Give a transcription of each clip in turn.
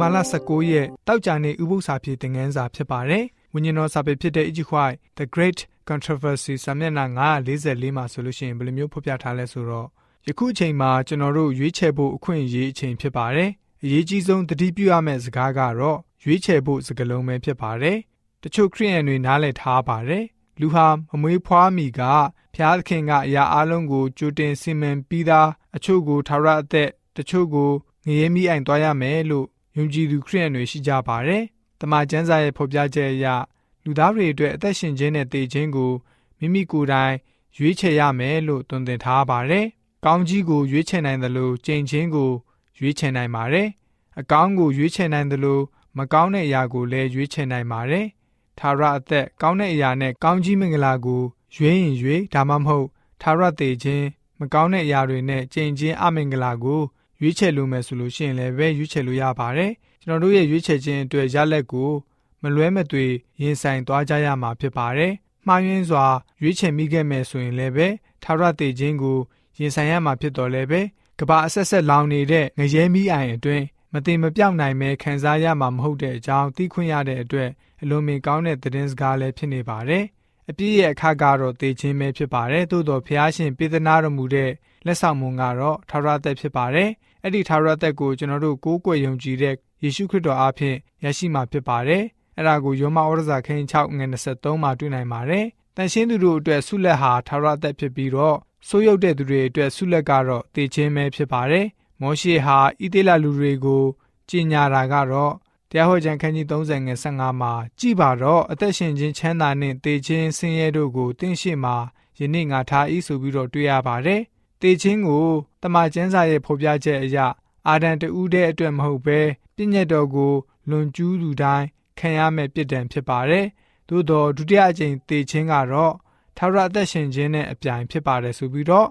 ဝင်ဘာလ19ရက်တောက်ကြနေဥပုသ္စာပြေသင်ခန်းစာဖြစ်ပါတယ်။ဝိညာဉ်တော်စာပေဖြစ်တဲ့ Egypt White The Great Controversy စာမျက်နှာ944မှာဆိုလို့ရှိရင်ဘယ်လိုမျိုးဖော်ပြထားလဲဆိုတော့ယခုအချိန်မှာကျွန်တော်တို့ရွေးချယ်ဖို့အခွင့်အရေးအချိန်ဖြစ်ပါတယ်။အရေးကြီးဆုံးတတိပြုရမယ့်စကားကတော့ရွေးချယ်ဖို့စကားလုံးပဲဖြစ်ပါတယ်။တချို့ခရိယန်တွေနားလည်ထားပါတယ်။လူဟာမမွေးဖွားမီကဖျားသခင်ကအရာအလုံးကိုကြိုတင်စီမံပြီးသားအချို့ကိုထာဝရအသက်တချို့ကိုငရဲမိအိုင်သွားရမယ်လို့ ယုံကြည်သူခရိယန်တွေရှိကြပါတယ်။တမန်ကျမ်းစာရဲ့ဖော်ပြချက်အရလူသားတွေအတွက်အသက်ရှင်ခြင်းနဲ့တည်ခြင်းကိုမိမိကိုယ်တိုင်ရွေးချယ်ရမယ်လို့သွန်သင်ထားပါတယ်။ကောင်းကြီးကိုရွေးချယ်နိုင်တယ်လို့ကြင်ချင်းကိုရွေးချယ်နိုင်ပါတယ်။အကောင်းကိုရွေးချယ်နိုင်တယ်လို့မကောင်းတဲ့အရာကိုလည်းရွေးချယ်နိုင်ပါတယ်။ထာဝရအသက်ကောင်းတဲ့အရာနဲ့ကောင်းကြီးမင်္ဂလာကိုရွေးရင်ရွေးဒါမှမဟုတ်ထာဝရတည်ခြင်းမကောင်းတဲ့အရာတွေနဲ့ကြင်ချင်းအမင်္ဂလာကို ရွေးချယ်လို့မယ်ဆိုလို့ရှိရင်လည်းပဲရွေးချယ်လို့ရပါတယ်ကျွန်တော်တို့ရဲ့ရွေးချယ်ခြင်းအတွက်ရလက်ကိုမလွဲမသွေရင်ဆိုင်သွားကြရမှာဖြစ်ပါတယ်မှားယွင်းစွာရွေးချယ်မိခဲ့မယ်ဆိုရင်လည်းပဲထာဝရတည်ခြင်းကိုရင်ဆိုင်ရမှာဖြစ်တော်လည်းပဲကဘာအဆက်ဆက်လောင်နေတဲ့ငရဲမိအိုင်အတွင်းမတင်မပြောက်နိုင်မဲခံစားရမှာမဟုတ်တဲ့အကြောင်းသိခွင့်ရတဲ့အတွက်အလွန်မင်းကောင်းတဲ့သတင်းစကားလည်းဖြစ်နေပါတယ် အပြည့်ရဲ့အခါကတော့တည်ခြင်းပဲဖြစ်ပါတယ်သို့တော်ဖျားရှင်ပေးသနာတော်မူတဲ့လက်ဆောင်မွန်ကတော့ထာဝရသက်ဖြစ်ပါတယ်အဲ့ဒီထာဝရသက်ကိုကျွန်တော်တို့ကိုးကွယ်ယုံကြည်တဲ့ယေရှုခရစ်တော်အားဖြင့်ရရှိမှာဖြစ်ပါတယ်အဲ့ဒါကိုယောမဩရစာခန်း6ငွေ23မှာတွေ့နိုင်ပါတယ်တန်ရှင်းသူတို့အတွက်ဆုလက်ဟာထာဝရသက်ဖြစ်ပြီးတော့ဆိုးရုပ်တဲ့သူတွေအတွက်ဆုလက်ကတော့တည်ခြင်းပဲဖြစ်ပါတယ်မောရှေဟာဣသေလလူတွေကိုကြီးညာတာကတော့ တရားဟောကြံခန်းကြီး30ငွေ15မှာကြည်ပါတော့အသက်ရှင်ခြင်းချမ်းသာနှင့်တည်ခြင်းဆင်းရဲတို့ကိုတင့်ရှိမှာယနေ့ငါထားဤဆိုပြီးတော့တွေ့ရပါတယ်တေချင်းကိုတမန်ကျမ်းစာရဲ့ဖော်ပြချက်အရအာဒံတူးတဲ့အတွက်မဟုတ်ဘဲပြည့်ညတ်တော်ကိုလွန်ကျူးသူတိုင်းခံရမယ့်ပြစ်ဒဏ်ဖြစ်ပါတယ်။သို့တော့ဒုတိယအကြိမ်တေချင်းကတော့ထာဝရအသက်ရှင်ခြင်းနဲ့အပြိုင်ဖြစ်ပါတယ်ဆိုပြီးတော့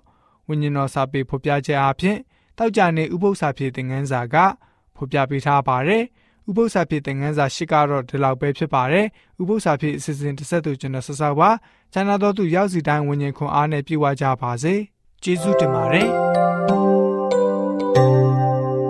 ဝိညာဉ်တော်စာပေဖော်ပြချက်အဖြစ်တောက်ကြနေဥပု္ပ္ပစာဖြစ်တဲ့ငန်းစာကဖော်ပြပေးထားပါတယ်။ ဥပု္ပ္ပစာဖြစ်တဲ့ငန်းစာရှစ်ကတော့ဒီလောက်ပဲဖြစ်ပါတယ်။ဥပု္ပ္ပစာဖြစ်အစီအစဉ်တစ်ဆက်သူကျွန်တော်ဆဆပါ။ကျန်တော်သူရောက်စီတိုင်းဝိညာဉ်ခွန်အားနဲ့ပြည့်ဝကြပါစေ။ကျေးဇူးတင်ပါတယ်။